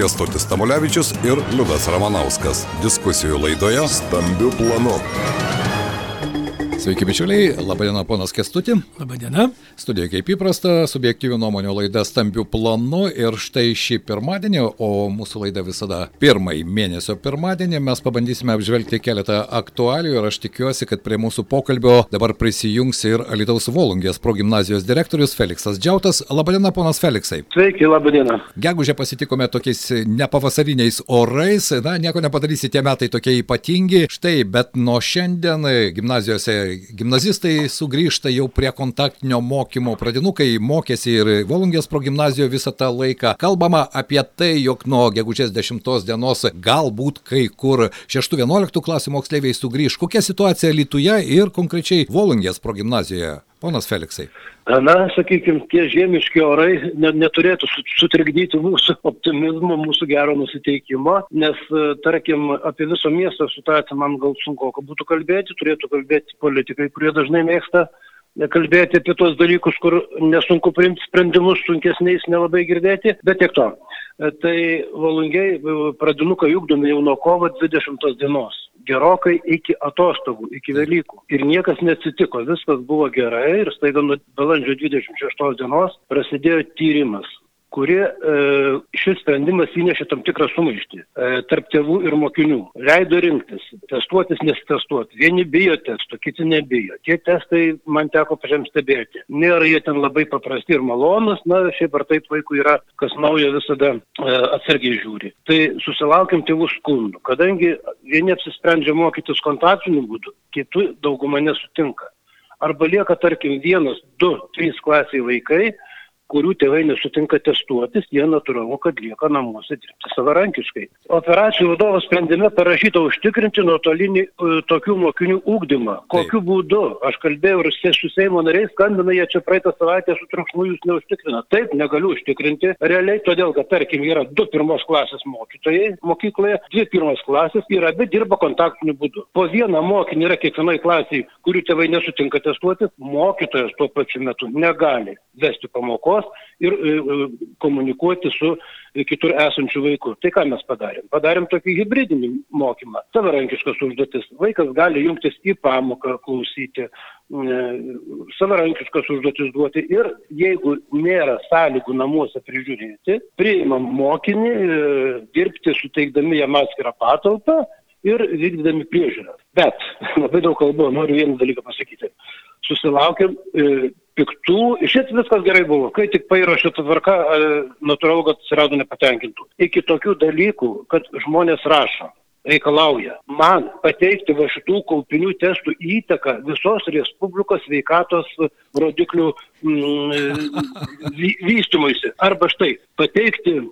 Kestutis Tamulevičius ir Liudas Ramanauskas. Diskusijų laidoje Stambių planų. Sveiki, bičiuliai. Labadiena, ponas Kestutė. Labadiena. Studijoje kaip įprasta, subjektyvių nuomonių laida stambių planų. Ir štai šį pirmadienį, o mūsų laida visada pirmąjį mėnesio pirmadienį, mes pabandysime apžvelgti keletą aktualių ir aš tikiuosi, kad prie mūsų pokalbio dabar prisijungs ir Alitaus Volungės progymnazijos direktorius Feliksas Džiautas. Labadiena, ponas Feliksai. Sveiki, labadiena. Gegužę pasitikome tokiais nepavasariniais orais. Na, nieko nepadarysi, tie metai tokie ypatingi. Štai, bet nuo šiandien gimnazijose gimnazistai sugrįžta jau prie kontaktinio mokymo. Pradinukai mokėsi ir Volungės progymnazijoje visą tą laiką. Kalbama apie tai, jog nuo gegužės 10 dienos galbūt kai kur 6-11 klasių moksleiviai sugrįž. Kokia situacija Lietuvoje ir konkrečiai Volungės progymnazijoje? Ponas Feliksai. Na, sakykime, tie žiemiški orai ne, neturėtų sutrikdyti mūsų optimizmo, mūsų gero nusiteikimo, nes, tarkim, apie viso miesto situaciją man gal sunku būtų kalbėti, turėtų kalbėti politikai, kurie dažnai mėgsta kalbėti apie tos dalykus, kur nesunku priimti sprendimus, sunkesniais nelabai girdėti, bet tiek to. Tai valungiai pradinukai ugdomi jau nuo kovo 20 dienos gerokai iki atostogų, iki Velykų. Ir niekas neatsitiko, viskas buvo gerai ir staiga nuo balandžio 26 dienos prasidėjo tyrimas kuri e, šis sprendimas įnešė tam tikrą sumaištį e, tarp tėvų ir mokinių. Leido rinktis, testuotis, nesitestuoti. Vieni bijo testo, kiti nebijo. Tie testai man teko pačiam stebėti. Nėra jie ten labai paprasti ir malonus, na, šiaip ar taip vaikų yra, kas naujo visada e, atsargiai žiūri. Tai susilaukiam tėvų skundų, kadangi vieni apsisprendžia mokytis kontaktiniu būdu, kiti dauguma nesutinka. Arba lieka, tarkim, vienas, du, trys klasiai vaikai, kurių tėvai nesutinka testuotis, jie natūralu, kad lieka namuose dirbti savarankiškai. Operacijų vadovo sprendime parašyta užtikrinti nuotolinį uh, tokių mokinių ūkdymą. Kokiu Taip. būdu? Aš kalbėjau ir su Seimo nariais, skambina jie čia praeitą savaitę su triukšmu jūs neužtikrina. Taip, negaliu užtikrinti. Realiai todėl, kad tarkim yra du pirmos klasės mokytojai mokykloje, dvi pirmos klasės ir abi dirba kontaktiniu būdu. Po vieną mokinį yra kiekvienai klasiai, kurių tėvai nesutinka testuotis, mokytojas tuo pačiu metu negali vesti pamokos kalbos ir e, e, komunikuoti su kitur esančiu vaiku. Tai ką mes padarėm? Padarėm tokį hybridinį mokymą. Savarankiškas užduotis. Vaikas gali jungtis į pamoką, klausyti, e, savarankiškas užduotis duoti ir jeigu nėra sąlygų namuose prižiūrėti, priimam mokinį, dirbti suteikdami jam atskirą patalpą ir vykdydami priežiūrą. Bet labai daug kalbu, noriu vieną dalyką pasakyti. Susilaukėm e, piktų, šit viskas gerai buvo, kai tik pairašė tą tvarką, natūralu, kad atsirado nepatenkintų. Iki tokių dalykų, kad žmonės rašo, reikalauja man pateikti va šitų kaupinių testų įtaką visos Respublikos sveikatos rodiklių mm, vystymuisi. Arba štai, pateikti e,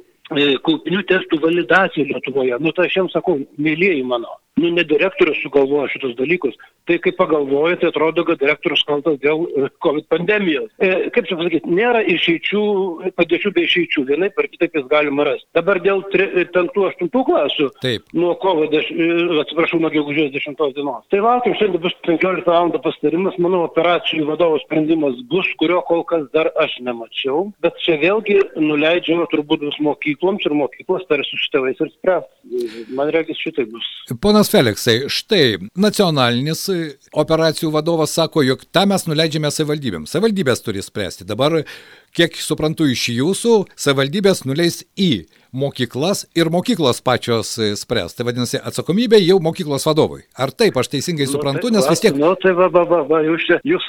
kaupinių testų validaciją Lietuvoje. Nu, tai aš jiems sakau, mėlyjeji mano, nu, ne direktorius sugalvojo šitus dalykus. Tai kai pagalvoju, tai atrodo, kad direktorius kaltas dėl e, COVID pandemijos. E, kaip čia pasakyti, nėra išeičių, padėčių be išeičių. Vienai per kitaip jis galima rasti. Dabar dėl 5-8 klasių. Taip. Nuo kovo, deš, e, atsiprašau, nuo gegužės 10 dienos. Tai laukiam, šiandien bus 15 val. pastarimas, manau, operacijų vadovo sprendimas bus, kurio kol kas dar aš nemačiau. Bet čia vėlgi nuleidžiama turbūt bus mokykloms ir mokyklos tarsi su tėvais ir spręs. Man reikia šitai bus. Ponas Feliksai, štai nacionalinis operacijų vadovas sako, jog tą mes nuleidžiame savivaldybėms. Savivaldybės turi spręsti. Dabar, kiek suprantu iš jūsų, savivaldybės nuleis į mokyklas ir mokyklos pačios e, spręs. Tai vadinasi, atsakomybė jau mokyklos vadovui. Ar taip, aš teisingai nu, suprantu, tai, nes vis tiek... Na, nu, tai va, va, va, va jūs, čia, jūs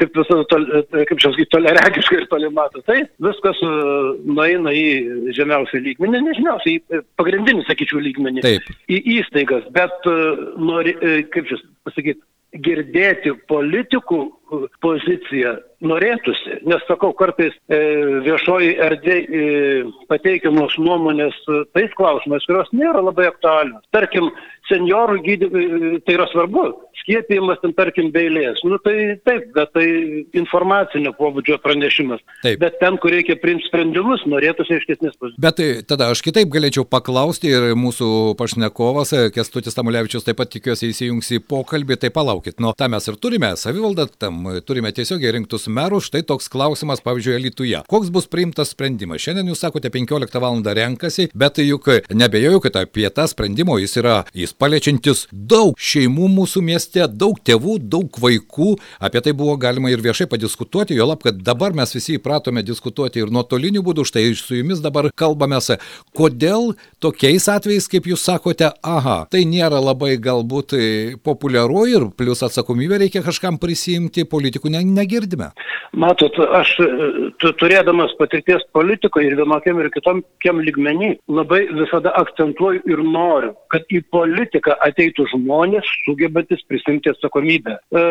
kaip visada, tol, e, kaip čia sakyti, toleregiškai ir toli matote. Tai viskas uh, nueina į žemiausią lygmenį, ne žemiausią, į pagrindinį, sakyčiau, lygmenį. Taip. Į įstaigas, bet nori, kaip čia pasakyti, girdėti politikų poziciją norėtųsi, nes sakau, kartais e, viešoji erdvė e, pateikiamos nuomonės e, tais klausimais, kurios nėra labai aktualios. Tarkim, seniorų gydymai, e, tai yra svarbu, skiepijimas, ten, tarkim, beilės. Nu, tai taip, bet tai informacinio pobūdžio pranešimas. Taip. Bet ten, kur reikia priimti sprendimus, norėtųsi aiškesnės pozicijos. Bet tai, tada aš kitaip galėčiau paklausti ir mūsų pašnekovas, Kestutis Tamulevičius, taip pat tikiuosi įsijungs į pokalbį, tai palaukit. Nu, tą mes ir turime, savivalda, tam turėjom, turime tiesiogiai rinktus merus, štai toks klausimas, pavyzdžiui, Lietuvoje. Koks bus priimtas sprendimas? Šiandien jūs sakote 15 val. renkasi, bet juk nebejoju, kad apie tą sprendimą jis yra, jis paliečiantis daug šeimų mūsų mieste, daug tėvų, daug vaikų. Apie tai buvo galima ir viešai padiskutuoti, jo lab, kad dabar mes visi įpratome diskutuoti ir nuotoliniu būdu, štai su jumis dabar kalbamės. Kodėl tokiais atvejais, kaip jūs sakote, aha, tai nėra labai galbūt populiaru ir plus atsakomybę reikia kažkam prisimti, politikų ne, negirdime. Matot, aš turėdamas patirties politikoje ir vienokiam ir kitokiam ligmenį labai visada akcentuoju ir noriu, kad į politiką ateitų žmonės sugebantis prisimti atsakomybę. E,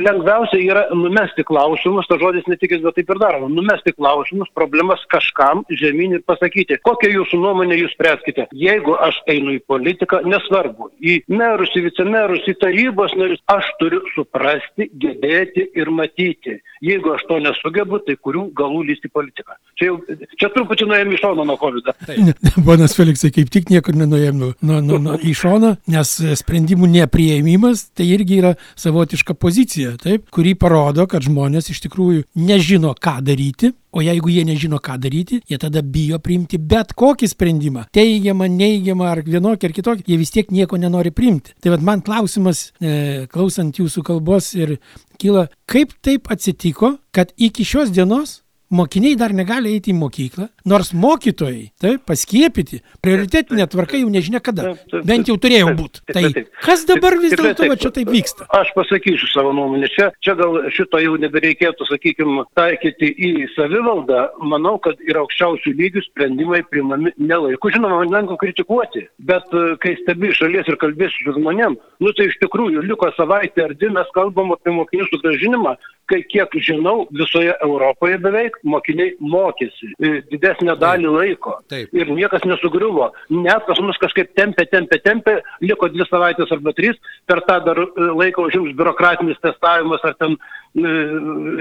lengviausia yra numesti klausimus, ta žodis netikės, bet taip ir daroma. Numesti klausimus, problemas kažkam žemyn ir pasakyti, kokią jūsų nuomonę jūs spręskite. Jeigu aš einu į politiką, nesvarbu, į merus, į vicemerus, į tarybos narius, aš turiu suprasti, gebėti ir matyti. Jeigu aš to nesugebu, tai kurių galų lysti politiką. Čia, jau, čia truputį nuėjom į šoną nuo COVID. Ponas Feliksai, kaip tik niekur nenuėjom nuo, nuo, nuo, nuo į šoną, nes sprendimų neprieimimas tai irgi yra savotiška pozicija, taip, kuri parodo, kad žmonės iš tikrųjų nežino, ką daryti, O jeigu jie nežino, ką daryti, jie tada bijo priimti bet kokį sprendimą. Teigiamą, neigiamą ar vienokį ar kitokį, jie vis tiek nieko nenori priimti. Tai vad man klausimas, e, klausant jūsų kalbos ir kyla, kaip taip atsitiko, kad iki šios dienos mokiniai dar negali eiti į mokyklą, nors mokytojai, taip, paskiepyti, prioritetinė tvarka jau nežinia kada, bent jau turėjo būti. Tai kas dabar vis dėlto čia taip vyksta? Aš pasakysiu savo nuomonę. Čia, čia gal šito jau nebereikėtų, sakykime, taikyti į savivaldą. Manau, kad ir aukščiausių lygių sprendimai priimami nelaiku. Žinoma, man lengva kritikuoti, bet e, kai stebi šalies ir kalbėsi su žmonėm, nu tai iš tikrųjų liko savaitė ar dvi mes kalbam apie mokinių sugražinimą, kai kiek žinau, visoje Europoje beveik mokiniai mokėsi e, didesnę dalį laiko. Taip. Ir niekas nesugriuvo. Net pas mus kažkaip tempė, tempė, tempė, liko dvi savaitės arba trys, per tą dar e, laiką užims biurokratinis testavimas ar ten, e,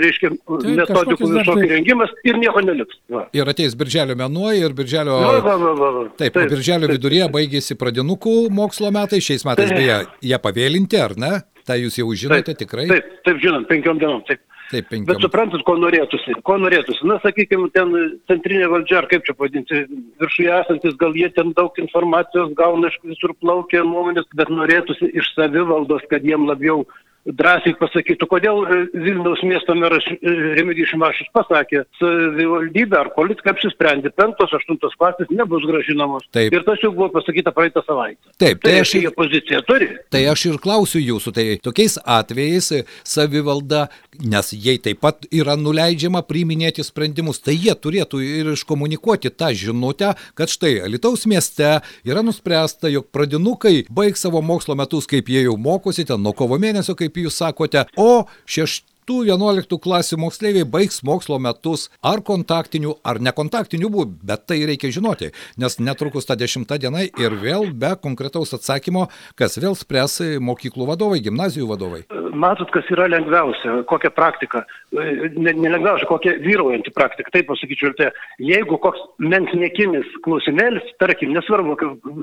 reiškia, Taip, metodikų visokį rengimas ir nieko neliks. Va. Ir ateis birželio mėnuo ir birželio... Va, va, va, va, va. Taip, taip, birželio taip, viduryje taip. baigėsi pradinukų mokslo metai, šiais metais beje, jie pavėlinti, ar ne? Tai jūs jau žinote taip, tikrai? Taip, taip žinom, penkiom dienom. Taip. Taip, penkiom. Bet suprantat, ko norėtųsi? Ko norėtųsi? Na, sakykime, ten centrinė valdžia, ar kaip čia pavadinti, viršuje esantis, gal jie ten daug informacijos gauna iš visur plaukia nuomonės, bet norėtųsi iš savivaldos, kad jiem labiau drąsiai pasakytų, kodėl e, Vilniaus miesto meras e, Remigijus Šimašis pasakė, savivaldybė ar politika apsisprendė, penktos, aštuntos klasės nebus gražinamos. Taip. Ir tas jau buvo pasakyta praeitą savaitę. Taip, tai, tai aš jie poziciją turi. Tai aš ir klausiu jūsų, tai tokiais atvejais savivalda, nes jai taip pat yra nuleidžiama priiminėti sprendimus, tai jie turėtų ir iškomunikuoti tą žinutę, kad štai Alitaus mieste yra nuspręsta, jog pradinukai baigs savo mokslo metus, kaip jie jau mokosi, ten nuo kovo mėnesio, kaip kaip jūs sakote, o šeštų 11 klasių moksleiviai baigs mokslo metus ar kontaktinių, ar nekontaktinių būdų, bet tai reikia žinoti, nes netrukus ta dešimta diena ir vėl be konkretaus atsakymo, kas vėl spręs mokyklų vadovai, gimnazijų vadovai. Matot, kas yra lengviausia, kokia praktika, nelengviausia, ne kokia vyraujanti praktika, taip pasakyčiau, tai jeigu koks menkniekinis klausimėlis, tarkim, nesvarbu,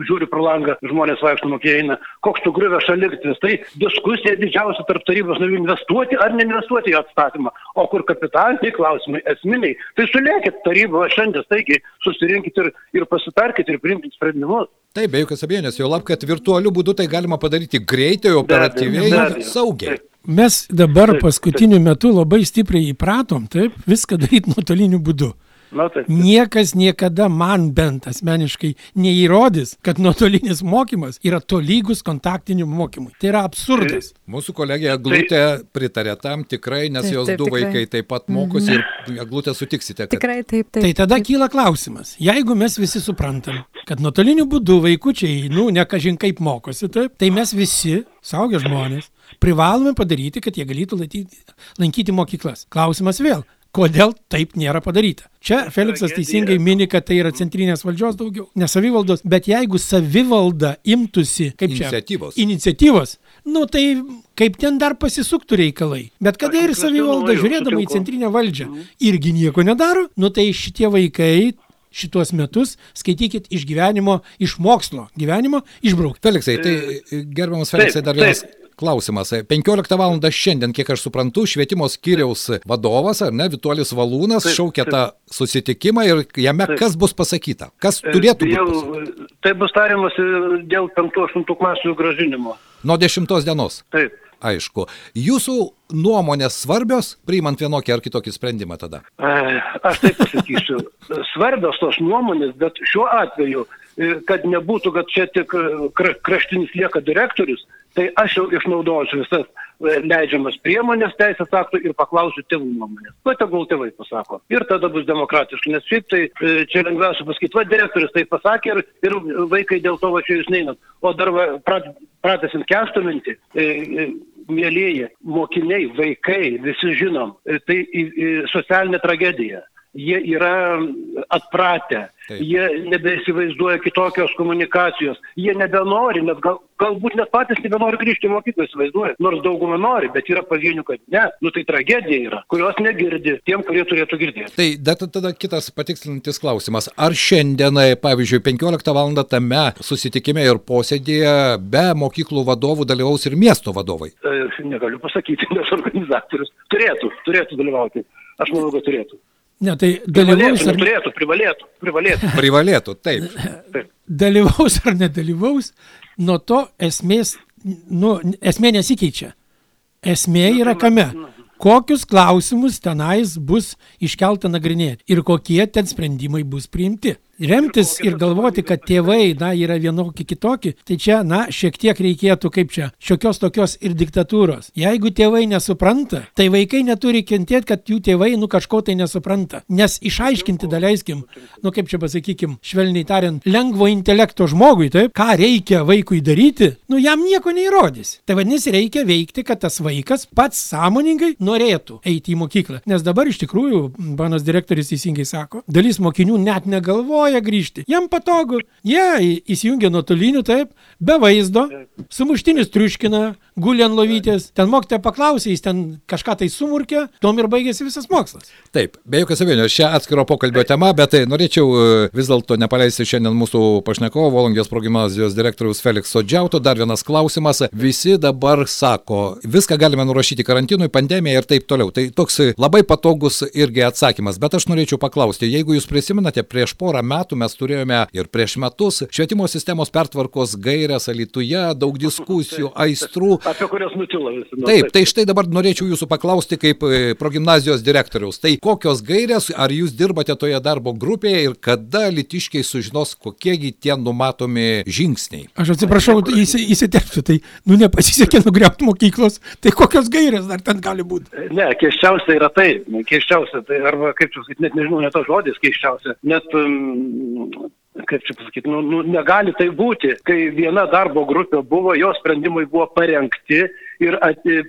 žiūri pro langą, žmonės vaikšto mokėjai, koks tu griuvė šaliktis, tai diskusija didžiausia tarp tarybos narių investuoti ar neinvestuoti jo atstatymą. O kur kapitaliniai klausimai, esminiai, tai sulėkit tarybą šiandien, taigi susirinkit ir, ir pasitarkit ir priimkit sprendimus. Taip, be jokios abejonės, jau lab, kad virtualiu būdu tai galima padaryti greitai, operatyviai ir saugiai. Mes dabar paskutiniu metu labai stipriai įpratom, taip, viską daryti nuotoliniu būdu. Na, taip. Niekas niekada man bent asmeniškai neįrodys, kad nuotolinis mokymas yra tolygus kontaktiniu mokymui. Tai yra absurdas. Mūsų kolegė Glutė pritarė tam tikrai, nes taip, jos taip, du tikrai. vaikai taip pat mokosi mhm. ir Glutė sutiksite. Kad... Tikrai taip, taip. Tai tada taip. kyla klausimas, jeigu mes visi suprantam, kad nuotoliniu būdu vaikučiai, nu, nekažin kaip mokosi, taip, tai mes visi, saugę žmonės, privalome padaryti, kad jie galėtų lankyti, lankyti mokyklas. Klausimas vėl, Kodėl taip nėra padaryta? Čia Feliksas teisingai mini, kad tai yra centrinės valdžios daugiau, ne savivaldos, bet jeigu savivalda imtųsi kaip čia, iniciatyvos. iniciatyvos, nu tai kaip ten dar pasisuktų reikalai. Bet kada ir savivalda žiūrėdama į centrinę valdžią mhm. irgi nieko nedaro, nu tai šitie vaikai šituos metus skaitykit iš gyvenimo, iš mokslo gyvenimo išbraukti. Feliksai, tai gerbiamas Feliksai, dar vienas klausimas. 15 val. šiandien, kiek aš suprantu, švietimo skyriaus vadovas, ar ne, Vituolis Valūnas, taip, šaukia taip. tą susitikimą ir jame taip. kas bus pasakyta? Kas turėtų būti? Jau, tai bus tariamas dėl 5-8 klasių gražinimo. Nuo 10 dienos. Taip. Aišku. Jūsų nuomonės svarbios, priimant vienokį ar kitokį sprendimą tada? Aš taip pasakysiu. Svarbios tos nuomonės, bet šiuo atveju, kad nebūtų, kad čia tik kraštinis lieka direktorius, tai aš jau išnaudosiu visas e, leidžiamas priemonės teisės aktų ir paklausiu tėvų nuomonės. Ko tegul tėvai pasako. Ir tada bus demokratiškai, nes šiaip tai e, čia lengviausia pasakyti, va direktorius tai pasakė ir, ir vaikai dėl to va čia jūs neinat. O dar va, prat, pratęsint keštą mintį, e, e, mėlyjeji, mokiniai, vaikai, visi žinom, e, tai e, socialinė tragedija. Jie yra atpratę Taip. Jie nebeįsivaizduoja kitokios komunikacijos. Jie nebenori, net gal, galbūt net patys nebenori grįžti į mokyklą, įsivaizduoja. Nors dauguma nori, bet yra pavienių, kad ne. Nu tai tragedija yra, kurios negirdi tiem, kurie turėtų girdėti. Tai dar tada kitas patikslinantis klausimas. Ar šiandien, pavyzdžiui, 15 val. tame susitikime ir posėdėje be mokyklų vadovų dalyvaus ir miesto vadovai? E, negaliu pasakyti, nes organizatorius turėtų, turėtų dalyvauti. Aš manau, kad turėtų. Ne, tai dalyvaus ar... Turėtų, privalėtų, privalėtų. Privalėtų, taip. taip. Dalyvaus ar nedalyvaus, nuo to esmės, nu, esmė nesikeičia. Esmė yra kame. Kokius klausimus tenais bus iškelta nagrinėti ir kokie ten sprendimai bus priimti remtis ir galvoti, kad tėvai, na, yra vienokie kitokie, tai čia, na, šiek tiek reikėtų, kaip čia, šiokios tokios ir diktatūros. Jeigu tėvai nesupranta, tai vaikai neturi kentėti, kad jų tėvai, nu, kažko tai nesupranta. Nes išaiškinti, daleiskim, nu, kaip čia pasakykim, švelniai tariant, lengvo intelekto žmogui, taip, ką reikia vaikui daryti, nu, jam nieko neįrodys. Tai vadinasi, reikia veikti, kad tas vaikas pats sąmoningai norėtų eiti į mokyklą. Nes dabar iš tikrųjų, panas direktorius teisingai sako, dalis mokinių net negalvoja, negalvoja grįžti. Jam patogu. Jie įsijungia nuotoliniu, taip, be vaizdo, sumuštinis triuškina, guli ant lovytės, ten mokytoja paklausė, jis ten kažką tai sumurkė, tom ir baigėsi visas mokslas. Taip, be jokios abejonės, čia atskiro pokalbio tema, bet tai norėčiau e, vis dėlto nepaleisti šiandien mūsų pašnekovo, Volongijos progymnazijos direktoriaus Felikso Džiauto. Dar vienas klausimas. Visi dabar sako, viską galime nurašyti karantinui, pandemijai ir taip toliau. Tai toks labai patogus irgi atsakymas. Bet aš norėčiau paklausti, jeigu jūs prisimenate, prieš porą metų mes turėjome ir prieš metus švietimo sistemos pertvarkos gairias Alituje, daug diskusijų, aistrų apie kurias nutilo visi. Nu, taip, tai štai dabar norėčiau jūsų paklausti kaip e, progymnazijos direktoriaus. Tai kokios gairės, ar jūs dirbate toje darbo grupėje ir kada litiškiai sužinos, kokiegi tie numatomi žingsniai? Aš atsiprašau, įsi, įsiterpsiu, tai nu nepasisekė nugriauti mokyklos, tai kokios gairės dar ten gali būti? Ne, keiščiausia yra tai, keiščiausia, tai arba kaip čia sakyti, net nežinau, net to žodis keiščiausia, net um, kaip čia pasakyti, nu, nu, negali tai būti, kai viena darbo grupė buvo, jos sprendimai buvo parengti ir ati,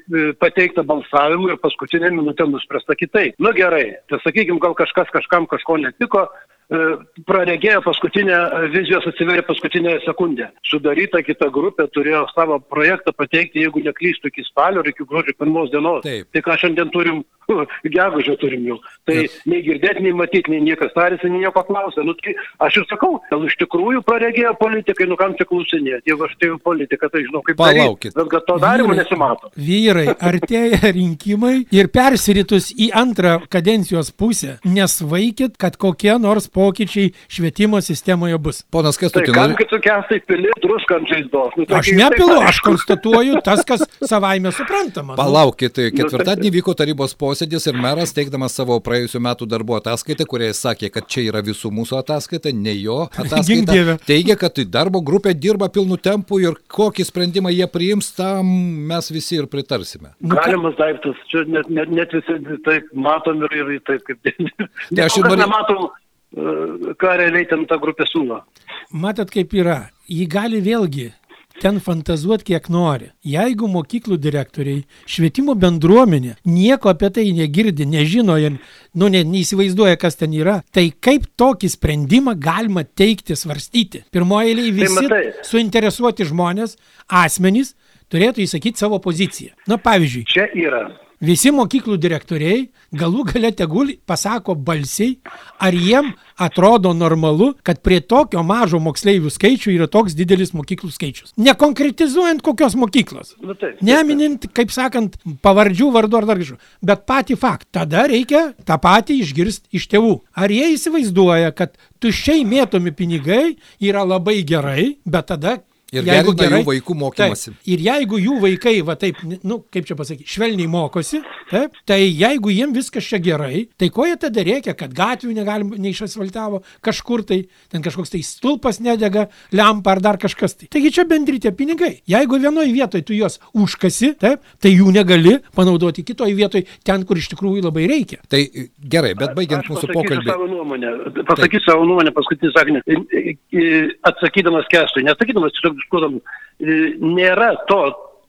pateikta balsavimui ir paskutinė minutė nuspręsta kitaip. Nu gerai, tai sakykime, gal kažkas kažkam kažko netiko, e, praregėjo paskutinę, vizijos atsiverė paskutinę sekundę. Sudaryta kita grupė turėjo savo projektą pateikti, jeigu neklystų, iki spalio ar iki gruodžio pirmos dienos. Taip. Tai ką šiandien turim gegužę turim jau. Tai yes. nei girdėti, nei matyti, nei niekas tarėsi, nei nieko klausė. Nu, tai aš ir sakau, gal iš tikrųjų praregėjo politikai, nu kam čia klausinėti. Jeigu aš tai politika, tai žinau, kaip palaukit. Bet kad to darimo vyrai, nesimato. Vyrai, artėja rinkimai ir persiritus į antrą kadencijos pusę, nesvaikit, kad kokie nors pokyčiai švietimo sistemoje bus. Ponas Kestutis. Tai kam kitų kestai pili druskančiais dos? Nu, aš nepilu, aš konstatuoju tas, kas savaime suprantama. Nu. Palaukit, ketvirtadienį vyko tarybos posėdis posėdis ir meras, teikdamas savo praėjusiu metu darbo ataskaitą, kurioje sakė, kad čia yra visų mūsų ataskaita, ne jo ataskaita, teigia, kad darbo grupė dirba pilnu tempu ir kokį sprendimą jie priims, tam mes visi ir pritarsime. Nu, Galimas daiktas, čia net, net, net visi taip matom ir, ir taip kaip... Tai aš ir noriu... Nematom, e, ką realiai ten ta grupė siūlo. Matot, kaip yra. Jį gali vėlgi ten fantazuot kiek nori. Jeigu mokyklų direktoriai, švietimo bendruomenė nieko apie tai negirdi, nežino ir nu, ne, neįsivaizduoja, kas ten yra, tai kaip tokį sprendimą galima teikti, svarstyti? Pirmoji eilė tai visi tai suinteresuoti žmonės, asmenys, turėtų įsakyti savo poziciją. Na, pavyzdžiui. Čia yra visi mokyklų direktoriai galų gale tegul pasako balsiai, ar jiem atrodo normalu, kad prie tokio mažo moksleivių skaičių yra toks didelis mokyklų skaičius. Nekonkretizuojant kokios mokyklos. Nu, taip, taip, Neminint, kaip sakant, pavardžių, vardų ar dar kažko. Bet patį faktą. Tada reikia tą patį išgirsti iš tėvų. Ar jie įsivaizduoja, kad tuščiai mėtomi pinigai yra labai gerai, bet tada Ir Jeigu gerai- jų vaikų mokymasi. Taip, ir jeigu jų vaikai, va taip, nu, kaip čia pasakyti, švelniai mokosi, taip, tai jeigu jiem viskas čia gerai, tai ko jie tada reikia, kad gatvių negalim neišasfaltavo kažkur tai, ten kažkoks tai stulpas nedega, lempa ar dar kažkas tai. Taigi čia bendri tie pinigai. Jeigu vienoje vietoje tu juos užkasi, taip, tai jų negali panaudoti kitoje vietoje, ten, kur iš tikrųjų labai reikia. Tai gerai, bet baigiant Aš mūsų pasakysiu pokalbį. Savo nuomonę, pasakysiu savo nuomonę, paskutinį sakinį. I- i- Atsakydamas kestui, nesakydamas tiesiog diskutuodam, i, nėra to.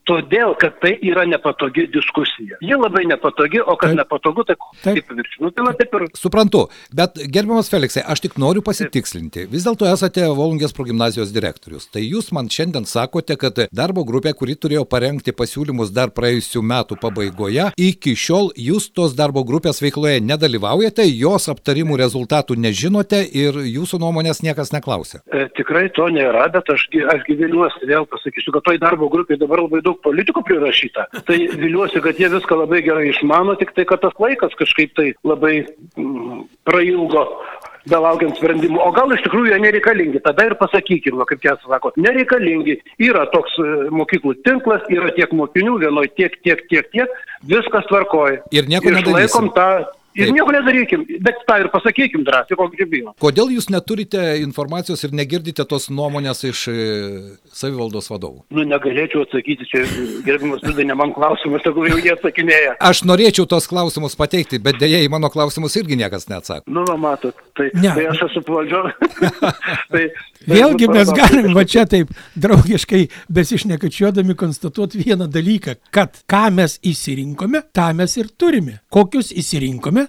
Todėl, kad tai yra nepatogi diskusija. Ji labai nepatogi, o kas Taip. nepatogu, tai Taip. viršinu. Nu, tai taip ir Suprantu, bet gerbiamas Feliksai, aš tik noriu pasitikslinti. Vis dėlto esate Volungės progymnazijos direktorius. Tai jūs man šiandien sakote, kad darbo grupė, kuri turėjo parengti pasiūlymus dar praėjusių metų pabaigoje, iki šiol jūs tos darbo grupės veikloje nedalyvaujate, jos aptarimų rezultatų nežinote ir jūsų nuomonės niekas neklausė. E, tikrai to nėra, bet aš, aš gi viliuosi, vėl pasakysiu, kad toj darbo grupėje dabar labai daug politikų prirašyta. Tai viliuosi, kad jie viską labai gerai išmano, tik tai, kad tas laikas kažkaip tai labai mm, prailgo. Belaukiant sprendimų. O gal iš tikrųjų jie nereikalingi. Tada ir pasakykim, va, kaip Kėsas sako, nereikalingi. Yra toks e, mokyklų tinklas, yra tiek mokinių, vienoj tiek, tiek, tiek, tiek. Viskas tvarkoja. Ir nieko nedarysim. Išlaikom tą. Ir Taip. nieko nedarykim, bet tą ir pasakykim drąsiai, kokį bijom. Kodėl jūs neturite informacijos ir negirdite tos nuomonės iš e, savivaldos vadovų? Nu, negalėčiau atsakyti, čia gerbimas Liudai, ne man klausimas, tegul jau jie atsakinėja. Aš norėčiau tos klausimus pateikti, bet dėja į mano klausimus irgi niekas neatsako. Nu, va, matot, tai, Ne. tai aš esu valdžio. tai, Vėlgi tai, mes galim va čia taip draugiškai besišnekačiuodami konstatuoti vieną dalyką, kad ką mes įsirinkome, tą mes ir turime. Kokius įsirinkome,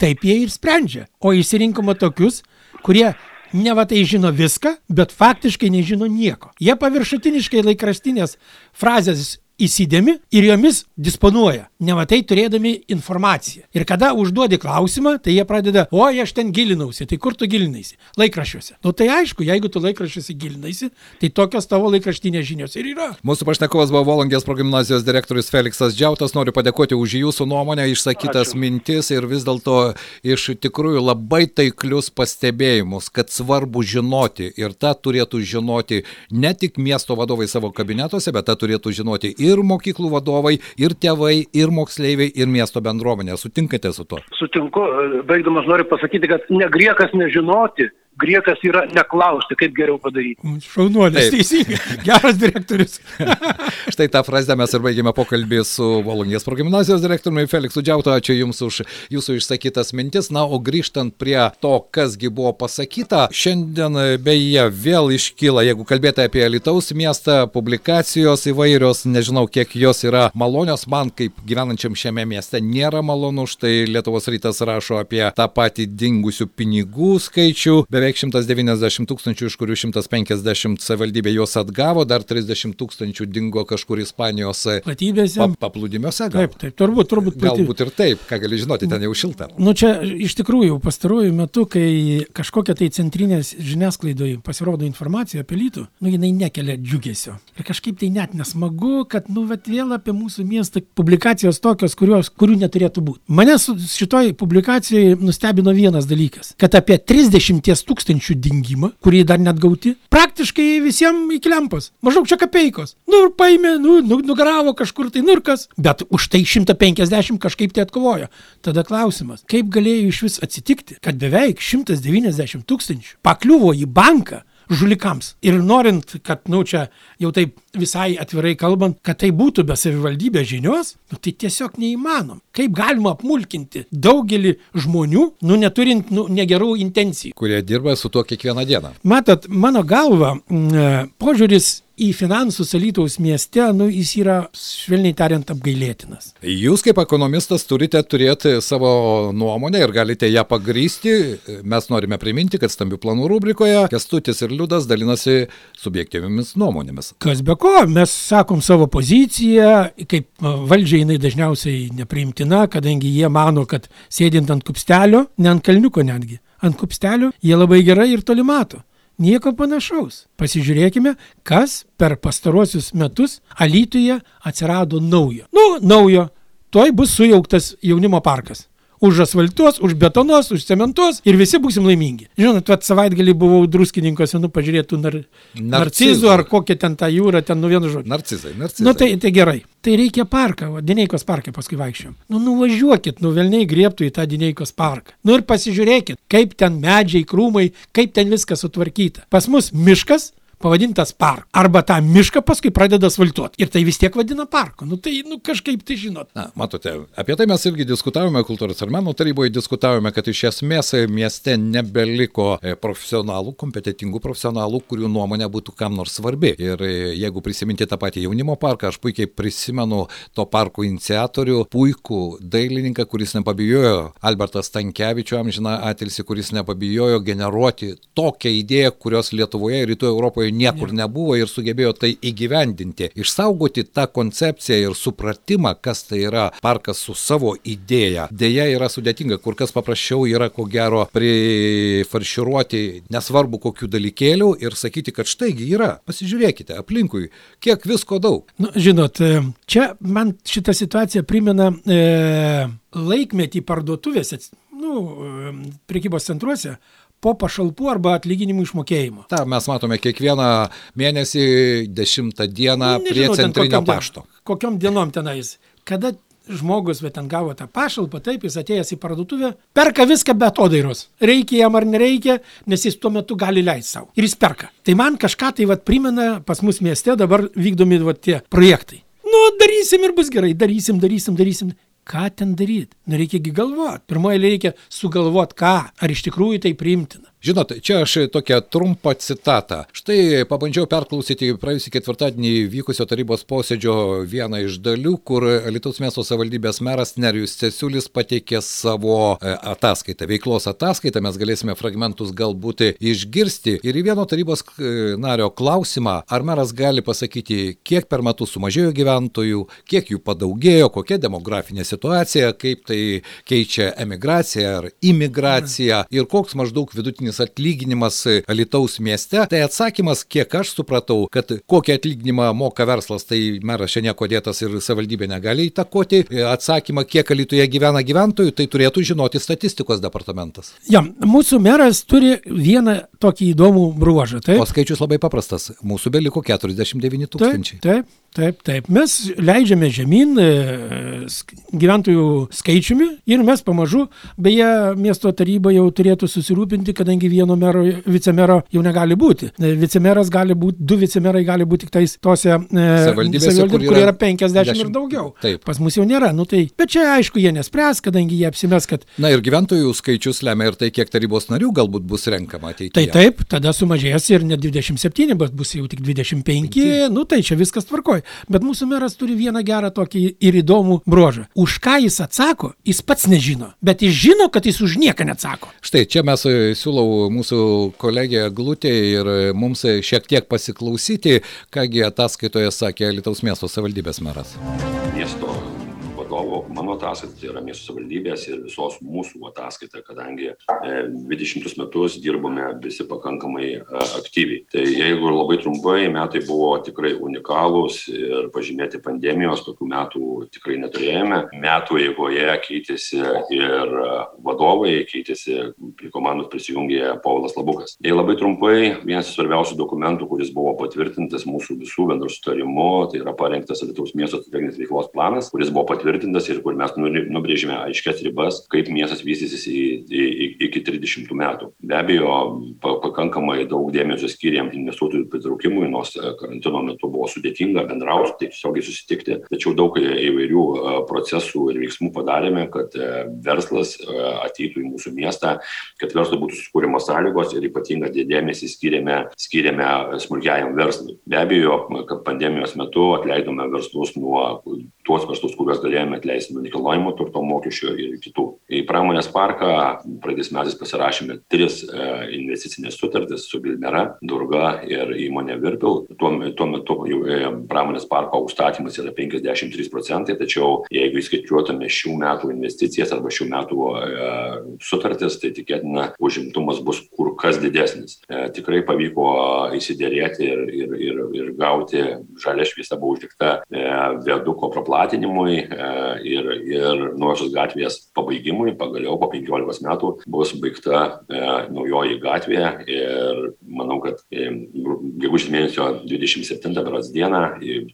taip jie ir sprendžia. O įsirinkome tokius, kurie ne va tai žino viską, bet faktiškai nežino nieko. Jie paviršutiniškai laikraštinės frazės įsidėmi ir jomis disponuoja, ne va tai turėdami informaciją. Ir kada užduodi klausimą, tai jie pradeda, oi, aš ten gilinausi, tai kur tu gilinaisi? Laikraščiuose. Nu tai aišku, jeigu tu laikraščiuose gilinaisi, tai tokios tavo laikraštinės žinios ir yra. Mūsų pašnekovas buvo Volongės progymnazijos direktorius Feliksas Džiautas. Noriu padėkoti už jūsų nuomonę, išsakytas Ačiū. mintis ir vis dėlto iš tikrųjų labai taiklius pastebėjimus, kad svarbu žinoti ir tą turėtų žinoti ne tik miesto vadovai savo kabinetuose, bet tą turėtų žinoti ir mokyklų vadovai, ir tėvai, ir moksleiviai, ir miesto bendruomenė. Sutinkate su tuo? Sutinku, baigdamas noriu pasakyti, kad ne griekas nežinoti, griekas yra neklausti, kaip geriau padaryti. Šaunuolis, Taip. teisingai. Geras direktorius. Štai tą frazę mes ir baigėme pokalbį su Volongės progymnazijos direktoriumi Feliksu Džiauto. Ačiū Jums už Jūsų išsakytas mintis. Na, o grįžtant prie to, kasgi buvo pasakyta, šiandien beje vėl iškyla, jeigu kalbėti apie Lietuvos miestą, publikacijos įvairios, nežinau, kiek jos yra malonios, man kaip gyvenančiam šiame mieste nėra malonu. Štai Lietuvos rytas rašo apie tą patį dingusių pinigų skaičių. Beveik 190 tūkstančių, iš kurių 150 savivaldybė juos atgavo, dar 30 tūkstančių dingo kažkur Ispanijos e, Platybėse. pa, paplūdimiuose. gal? Taip, taip, turbūt, turbūt. platybė- Galbūt ir taip, ką gali žinoti, ten jau šilta. Nu čia iš tikrųjų pastaruoju metu, kai kažkokia tai centrinės žiniasklaidoje pasirodo informacija apie lytų, nu jinai nekelia džiugesio. Ir kažkaip tai net nesmagu, kad nu vat vėl apie mūsų miestą publikacijos tokios, kurios, kurių neturėtų būti. Mane šitoj publikacijai nustebino vienas dalykas, kad apie 30 tūkstančių dingimą, kurį dar net gauti, praktiškai visiems iki lempos. Maždaug čia kapeikos. Nu ir paėmė, nu, nu nugaravo kažkur tai nurkas, bet už tai 150 kažkaip tai atkovojo. Tada klausimas, kaip galėjo iš vis atsitikti, kad beveik 190 tūkstančių pakliuvo į banką žulikams. Ir norint, kad, nu, čia jau taip visai atvirai kalbant, kad tai būtų be savivaldybės žinios, nu, tai tiesiog neįmanom. Kaip galima apmulkinti daugelį žmonių, nu, neturint, nu, negerų intencijų. Kurie dirba su tuo kiekvieną dieną. Matot, mano galva, e, požiūris į finansus Alytaus mieste, nu, jis yra, švelniai tariant, apgailėtinas. Jūs kaip ekonomistas turite turėti savo nuomonę ir galite ją pagrysti. Mes norime priminti, kad stambių planų rubrikoje Kestutis ir Liudas dalinasi subjektyviamis nuomonėmis. Kas be ko, mes sakom savo poziciją, kaip valdžiai jinai dažniausiai nepriimtina, kadangi jie mano, kad sėdint ant kupstelio, ne ant kalniuko netgi, ant kupstelio, jie labai gerai ir toli mato. Nieko panašaus. Pasižiūrėkime, kas per pastaruosius metus Alytuje atsirado naujo. Nu, naujo. Tuoj bus sujauktas jaunimo parkas užasfaltuos, užbetonuos, užcementuos ir visi būsim laimingi. Žinot, vat savaitgalį buvau druskininkose, nu pažiūrėtų nar... narcizų, narcizų ar kokia ten ta jūra, ten nu vienu žodžiu. Narcizai, narcizai. Nu tai, tai gerai. Tai reikia parką, o Dineikos parką paskui vaikščiom. Nu nuvažiuokit, nu velniai griebtų į tą Dineikos parką. Nu ir pasižiūrėkit, kaip ten medžiai, krūmai, kaip ten viskas sutvarkyta. Pas mus miškas, pavadintas parku. Arba tą mišką paskui pradeda asfaltuoti. Ir tai vis tiek vadina parku. Nu tai, nu kažkaip tai žinot. Na, matote, apie tai mes irgi diskutavome kultūros ir meno taryboje, diskutavome, kad iš esmės mieste nebeliko e, profesionalų, kompetitingų profesionalų, kurių nuomonė būtų kam nors svarbi. Ir e, jeigu prisiminti tą patį jaunimo parką, aš puikiai prisimenu to parko iniciatorių, puikų dailininką, kuris nepabijojo, Albertas Tankievičius, amžina atilsi, kuris nepabijojo generuoti tokią idėją, kurios Lietuvoje ir Rytų Europoje niekur nebuvo ir sugebėjo tai įgyvendinti. Išsaugoti tą koncepciją ir supratimą, kas tai yra parkas su savo idėja. Deja, yra sudėtinga, kur kas paprasčiau yra ko gero prifarširuoti nesvarbu kokių dalykėlių ir sakyti, kad štaigi yra. Pasižiūrėkite aplinkui, kiek visko daug. Nu, žinot, e, čia man šitą situaciją primena e, laikmetį parduotuvėse, nu, e, prekybos centruose, po pašalpų arba atlyginimų išmokėjimo. Ta, mes matome kiekvieną mėnesį, dešimtą dieną nu, Nežinau, prie centrinio pašto. Dien, kokiom dienom tenais? Kada žmogus, bet ten gavo tą pašalpą, taip, jis atėjęs į parduotuvę, perka viską be atodairos. Reikia jam ar nereikia, nes jis tuo metu gali leisti savo. Ir jis perka. Tai man kažką tai vat, primena pas mus mieste dabar vykdomi vat, tie projektai. Nu, darysim ir bus gerai, darysim, darysim, darysim ką ten daryt? Nu reikiagi galvot. Pirmoji reikia sugalvot ką, ar iš tikrųjų tai priimtina. Žinot, čia aš tokią trumpą citatą. Štai pabandžiau perklausyti praėjusį ketvirtadienį vykusio tarybos posėdžio vieną iš dalių, kur Lietuvos miesto savivaldybės meras Nerijus Cesiulis pateikė savo e, ataskaitą, veiklos ataskaitą, mes galėsime fragmentus galbūt išgirsti. Ir į vieno tarybos e, nario klausimą, ar meras gali pasakyti, kiek per metus sumažėjo gyventojų, kiek jų padaugėjo, kokia demografinė situacija, kaip tai keičia emigraciją ar imigraciją ir koks maždaug vidutinis vidutinis atlyginimas Alitaus mieste, tai atsakymas, kiek aš supratau, kad kokį atlyginimą moka verslas, tai meras čia nieko dėtas ir savivaldybė negali įtakoti. Atsakymą, kiek Alitoje gyvena gyventojų, tai turėtų žinoti statistikos departamentas. Ja, mūsų meras turi vieną tokį įdomų bruožą. Taip? O skaičius labai paprastas. Mūsų beliko 49 tūkstančiai. Taip, taip. Taip, taip. Mes leidžiame žemyn e, gyventojų skaičiumi ir mes pamažu, beje, miesto taryba jau turėtų susirūpinti, kadangi vieno mero, vicemero jau negali būti. E, vicemeras gali būti, du vicemerai gali būti tik tais tose e, savivaldybėse, kur, kur yra 50 10, ir daugiau. Taip. Pas mus jau nėra. Nu, tai, bet čia aišku, jie nespręs, kadangi jie apsimes, kad... Na ir gyventojų skaičius lemia ir tai, kiek tarybos narių galbūt bus renkama ateityje. Tai taip, tada sumažės ir ne 27, bet bus jau tik 25. 5. Nu tai čia viskas tvarkoja lietuvoj bet mūsų meras turi vieną gerą tokį ir įdomų bruožą. Už ką jis atsako jis pats nežino bet jis žino kad jis už nieką neatsako. Štai čia mes e, siūlau mūsų kolegė glutė ir e, mums šiek tiek pasiklausyti ką gi ataskaitoje sakė alytaus miesto savivaldybės meras. Miesto vadovo mano ataskaita tai yra miesto savivaldybės ir visos mūsų ataskaita kadangi e, dvidešimtus metus dirbome visi pakankamai e, aktyviai. Tai jeigu labai trumpai metai buvo tikrai unikalūs ir pažymėti pandemijos tokių metų tikrai neturėjome. Metų eigoje keitėsi ir vadovai keitėsi prie komandos prisijungė povilas labukas. Jei labai trumpai vienas svarbiausių dokumentų kuris buvo patvirtintas mūsų visų bendru sutarimu tai yra parengtas alytaus miesto strateginės veiklos planas kuris buvo patvirtintas patvirtintas ir kur mes nubrėžėme aiškias ribas, kaip miestas vystysis į, į, iki 30 metų. Be abejo, pa, pakankamai daug dėmesio skiriam investuotojų pritraukimui, nors e, karantino metu buvo sudėtinga bendrauti, tiesiogiai susitikti, tačiau daug įvairių e, procesų ir veiksmų padarėme, kad e, verslas ateitų į mūsų miestą, kad verslui būtų susikūrimas sąlygos ir ypatingą dėmesį skiriame, skiriame smulkiajam verslui. Be abejo, kad pandemijos metu atleidome verslus nuo tuos verslus, kuriuos galėjome atleisti nuo nekilnojimo turto mokesčio ir kitų. Į pramonės parką praeitais metais pasirašėme tris e, investicinės sutartis su Vilmera, Durga ir įmonė Virpil. Tuo, tuo metu e, pramonės parko užstatymas yra 53 procentai, tačiau jeigu įskaičiuotume šių metų investicijas arba šių metų e, sutartis, tai tikėtina užimtumas bus kur kas didesnis. Tikrai pavyko įsidėrėti ir, ir, ir, ir gauti žalia šviesa buvo uždegta viaduko praplatinimui ir, ir nuošos gatvės pabaigimui. Pagaliau po 15 metų bus baigta e, naujoji gatvė ir manau, kad e, gegužės mėnesio 27 berods dieną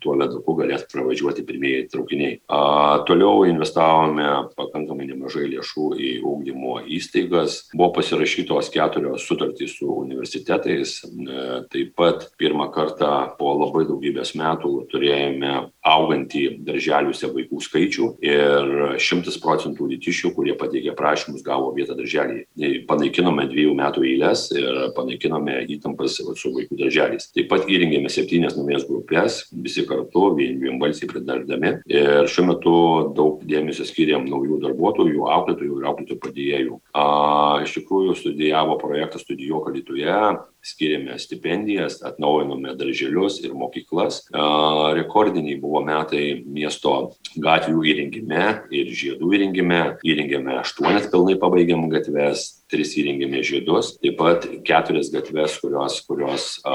tuo viaduku galės pravažiuoti pirmieji traukiniai. A, toliau investavome pakankamai nemažai lėšų į ūkdymo įstaigas. Buvo pasirašytos keturios sutartys su universitetais. E, taip pat pirmą kartą po labai daugybės metų turėjome augantį darželiuose vaikų skaičių ir šimtas procentų lytišių, kurie pateikė prašymus, gavo vietą darželėje. Panaikinome dviejų metų eilės ir panaikinome įtampas su vaikų darželiais. Taip pat įrengėme septynias naujas grupės, visi kartu, vien vienbalsiai pridardami. Ir šiuo metu daug dėmesio skiriam naujų darbuotojų, auklėtojų ir auklėtojų padėjėjų. A, iš tikrųjų studijavo projektą Studijuok Lietuvoje, skiriame stipendijas, atnaujinome darželius ir mokyklas. Rekordiniai buvo metai miesto gatvių įrengime ir žiedų įrengime. Įrengėme aštuonias pilnai pabaigiam gatves, tris įrengėme žiedus, taip pat keturias gatves, kurios, kurios a,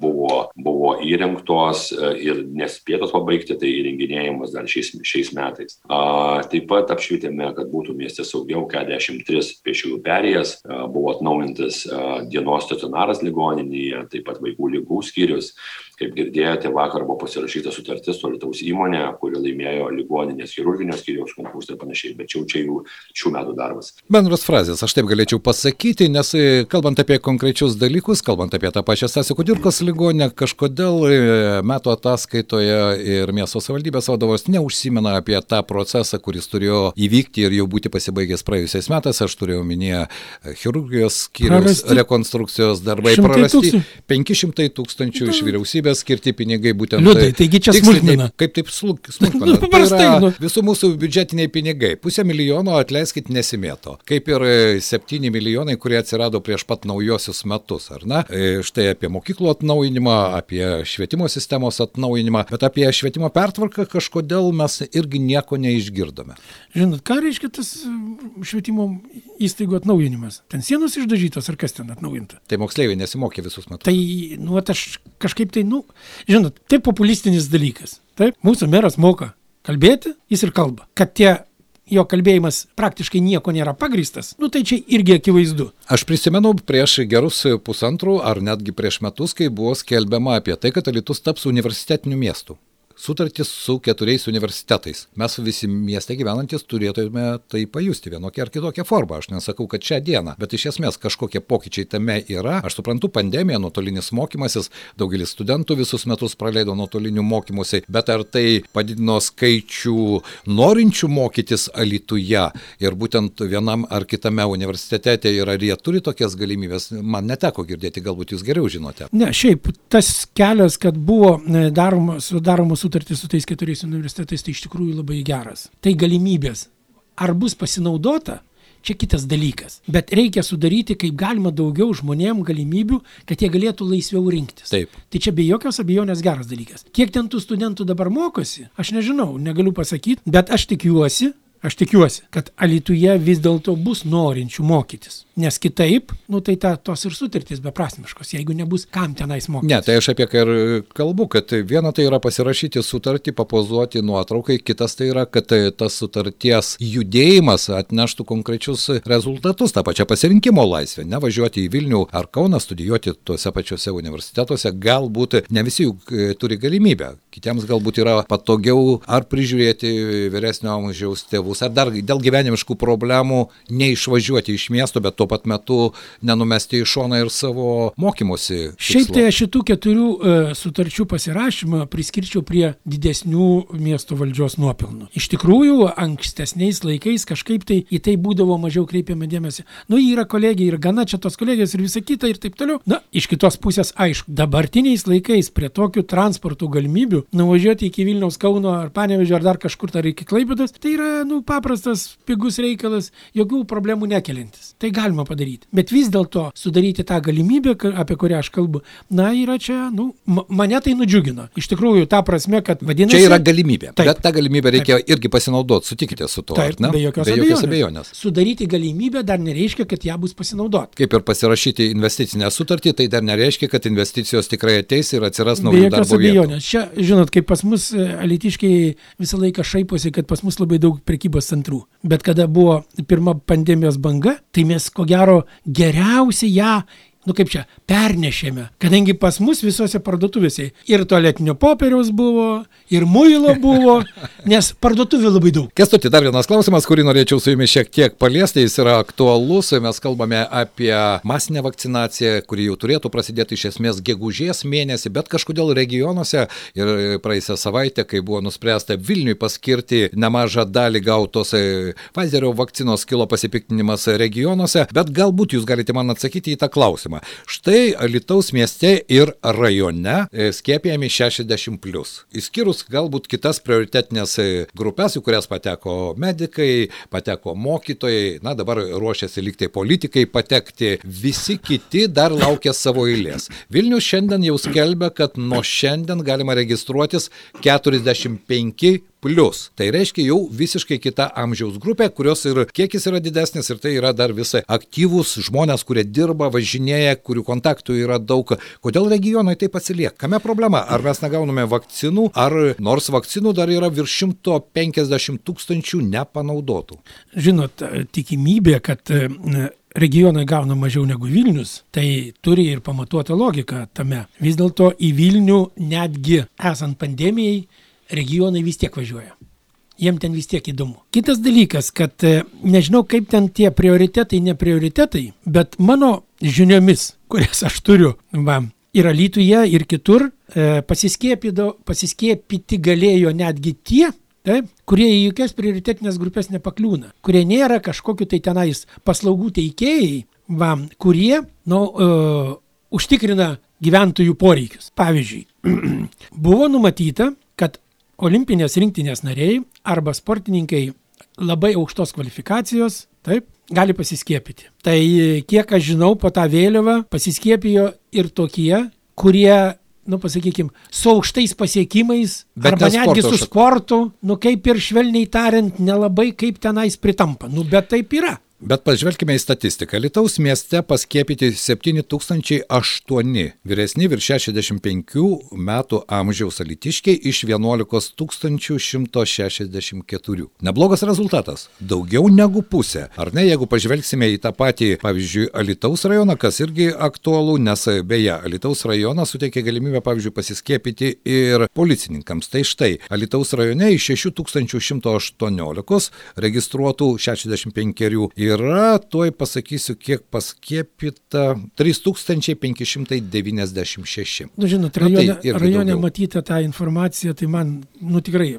buvo, buvo įrengtos ir nespėtos pabaigti, tai įrenginėjimas dar šiais, šiais metais. A, taip pat apšvietėme, kad būtų mieste saugiau 43 pešiųjų perėjas, a, buvo atnaujintas a, dienos stacionaras ligoninėje, taip pat vaikų lygų skyrius. Kaip girdėjote, vakar buvo pasirašyta sutartis su Lietuvos įmonė, kuri laimėjo ligoninės chirurginio skyriaus konkursą ir panašiai, bet čia jau čia jų šių metų darbas. Bendros frazės, aš taip galėčiau pasakyti, nes e, kalbant apie konkrečius dalykus, kalbant apie tą pačią Stasio Kudirkos ligonę, kažkodėl e, metų ataskaitoje ir miesto savivaldybės vadovas neužsimena apie tą procesą, kuris turėjo įvykti ir jau būti pasibaigęs praėjusiais metais. Aš turėjau minėję e, chirurgijos skyriaus rekonstrukcijos darbai prarasti 500 tūkstančių iš vyriausybės valstybės skirti pinigai būtent. Liudai, taigi čia smulkmena. Kaip taip smulkmena? nu, paprastai. Tai nu. Visų mūsų biudžetiniai pinigai. Pusę milijono atleiskit nesimėto. Kaip ir 7 e, milijonai, kurie atsirado prieš pat naujosius metus, ar ne? E, štai apie mokyklų atnaujinimą, apie švietimo sistemos atnaujinimą, bet apie švietimo pertvarką kažkodėl mes irgi nieko neišgirdome. Žinot, ką reiškia tas e, švietimo įstaigų atnaujinimas? Ten sienos išdažytos ar kas ten atnaujinta? Tai moksleiviai nesimokė visus metus. Tai, nu, aš kažkaip tai, nu, nu, žinot, tai populistinis dalykas. Taip, mūsų meras moka kalbėti, jis ir kalba. Kad tie jo kalbėjimas praktiškai nieko nėra pagristas, nu tai čia irgi akivaizdu. Aš prisimenu prieš gerus pusantrų ar netgi prieš metus, kai buvo skelbiama apie tai, kad Alitus taps universitetiniu miestu sutartis su keturiais universitetais. Mes visi mieste gyvenantis turėtume tai pajusti vienokią ar kitokią formą. Aš nesakau, kad šią dieną, bet iš esmės kažkokie pokyčiai tame yra. Aš suprantu, pandemija, nuotolinis mokymasis, daugelis studentų visus metus praleido nuotoliniu mokymusi, bet ar tai padidino skaičių norinčių mokytis Alituje ir būtent vienam ar kitame universitete ir ar jie turi tokias galimybės, man neteko girdėti, galbūt jūs geriau žinote. Ne, šiaip tas kelias, kad buvo e, daromas, sudaromos sutartį su tais keturiais universitetais, tai iš tikrųjų labai geras. Tai galimybės. Ar bus pasinaudota, čia kitas dalykas. Bet reikia sudaryti kaip galima daugiau žmonėm galimybių, kad jie galėtų laisviau rinktis. Taip. Tai čia be jokios abejonės geras dalykas. Kiek ten tų studentų dabar mokosi, aš nežinau, negaliu pasakyti, bet aš tikiuosi, aš tikiuosi, kad Alituje vis dėlto bus norinčių mokytis. Nes kitaip, nu tai ta, tos ir sutartys beprasmiškos, jeigu nebus kam tenais mokytis. Ne, tai aš apie ką ir kalbu, kad viena tai yra pasirašyti sutartį, papozuoti nuotraukai, kitas tai yra, kad tas sutarties judėjimas atneštų konkrečius rezultatus, tą pačią pasirinkimo laisvę, nevažiuoti į Vilnių ar Kauną, studijuoti tuose pačiuose universitetuose, galbūt ne visi juk e, turi galimybę, kitiems galbūt yra patogiau ar prižiūrėti vyresnio amžiaus tėvus, ar dar dėl gyvenimiškų problemų neišvažiuoti iš miesto, bet tuo pat metu nenumesti į šoną ir savo mokymosi. Šiaip tai aš šitų keturių e, sutarčių pasirašymą priskirčiau prie didesnių miesto valdžios nuopelnų. Iš tikrųjų, ankstesniais laikais kažkaip tai į tai būdavo mažiau kreipiama dėmesį. Nu, yra kolegija ir gana čia tos kolegijos ir visa kita ir taip toliau. Na, iš kitos pusės, aišku, dabartiniais laikais prie tokių transporto galimybių nuvažiuoti iki Vilniaus, Kauno ar Panevežio ar dar kažkur ar iki Klaipėdos, tai yra, nu, paprastas, pigus reikalas, jokių problemų nekelintis. Tai galima padaryti. Bet vis dėlto sudaryti tą galimybę, apie kurią aš kalbu, na, yra čia, nu, mane tai nudžiugino. Iš tikrųjų, ta prasme, kad vadinasi. Čia yra galimybė. Taip. Bet tą galimybę reikia taip. irgi pasinaudoti, sutikite su tuo. Taip, be jokios, be jokios abejonės. abejonės. Sudaryti galimybę dar nereiškia, kad ją bus pasinaudoti. Kaip ir pasirašyti investicinę sutartį, tai dar nereiškia, kad investicijos tikrai ateis ir atsiras naujų darbo vietų. Čia, žinot, kaip pas mus e, alitiškiai visą laiką šaiposi, kad pas mus labai daug prekybos centrų. Bet kada buvo pirma pandemijos banga, tai mes ko gero geriausiai ją nu kaip čia, pernešėme, kadangi pas mus visose parduotuvėse ir tualetinio popieriaus buvo, ir muilo buvo, nes parduotuvių labai daug. Kestuti, dar vienas klausimas, kurį norėčiau su jumis šiek tiek paliesti, jis yra aktualus, mes kalbame apie masinę vakcinaciją, kuri jau turėtų prasidėti iš esmės gegužės mėnesį, bet kažkodėl regionuose ir praeisę savaitę, kai buvo nuspręsta Vilniui paskirti nemažą dalį gautos Pfizerio vakcinos, kilo pasipiktinimas regionuose, bet galbūt jūs galite man atsakyti į tą klausimą klausimą. Štai Alitaus mieste ir rajone e, skiepijami 60 plus. Įskyrus galbūt kitas prioritetinės e, grupės, į kurias pateko medikai, pateko mokytojai, na dabar ruošiasi liktai politikai patekti, visi kiti dar laukia savo eilės. Vilnius šiandien jau skelbia, kad nuo šiandien galima registruotis 45 plus. Tai reiškia jau visiškai kita amžiaus grupė, kurios ir kiekis yra didesnis ir tai yra dar visai aktyvūs žmonės, kurie dirba, važinėja, kurių kontaktų yra daug. Kodėl regionai taip atsilieka? Kame problema? Ar mes negauname vakcinų, ar nors vakcinų dar yra virš 150 tūkstančių nepanaudotų? Žinot, tikimybė, kad e, regionai gauna mažiau negu Vilnius, tai turi ir pamatuotą logiką tame. Vis dėlto į Vilnių netgi esant pandemijai regionai vis tiek važiuoja. Jiem ten vis tiek įdomu. Kitas dalykas, kad e, nežinau, kaip ten tie prioritetai, ne prioritetai, bet mano žiniomis, kurias aš turiu, va, ir Alytuje, ir kitur, e, pasiskiepyti galėjo netgi tie, taip, kurie į jokias prioritetinės grupės nepakliūna, kurie nėra kažkokiu tai tenais paslaugų teikėjai, va, kurie, nu, uh, užtikrina gyventojų poreikius. Pavyzdžiui, buvo numatyta, kad olimpinės rinktinės nariai arba sportininkai labai aukštos kvalifikacijos, taip, gali pasiskiepyti. Tai kiek aš žinau, po tą vėliavą pasiskiepijo ir tokie, kurie, nu pasakykime, su aukštais pasiekimais, bet arba netgi su sportu, nu kaip ir švelniai tariant, nelabai kaip tenais pritampa. Nu bet taip yra. Bet pažvelkime į statistiką. Lietuvos mieste paskiepyti 7008 vyresni virš 65 metų amžiaus alitiškiai iš 11 164. Neblogas rezultatas. Daugiau negu pusė. Ar ne, jeigu pažvelgsime į tą patį, pavyzdžiui, Alitaus rajoną, kas irgi aktualu, nes beje, Alitaus rajonas suteikia galimybę, pavyzdžiui, pasiskiepyti ir policininkams. Tai štai, Alitaus rajone iš 6118 registruotų 65 ir yra, tuoj pasakysiu, kiek paskiepyta 3596. Nu, žinot, rajone, nu, tai rajone matyta tą informaciją, tai man, nu tikrai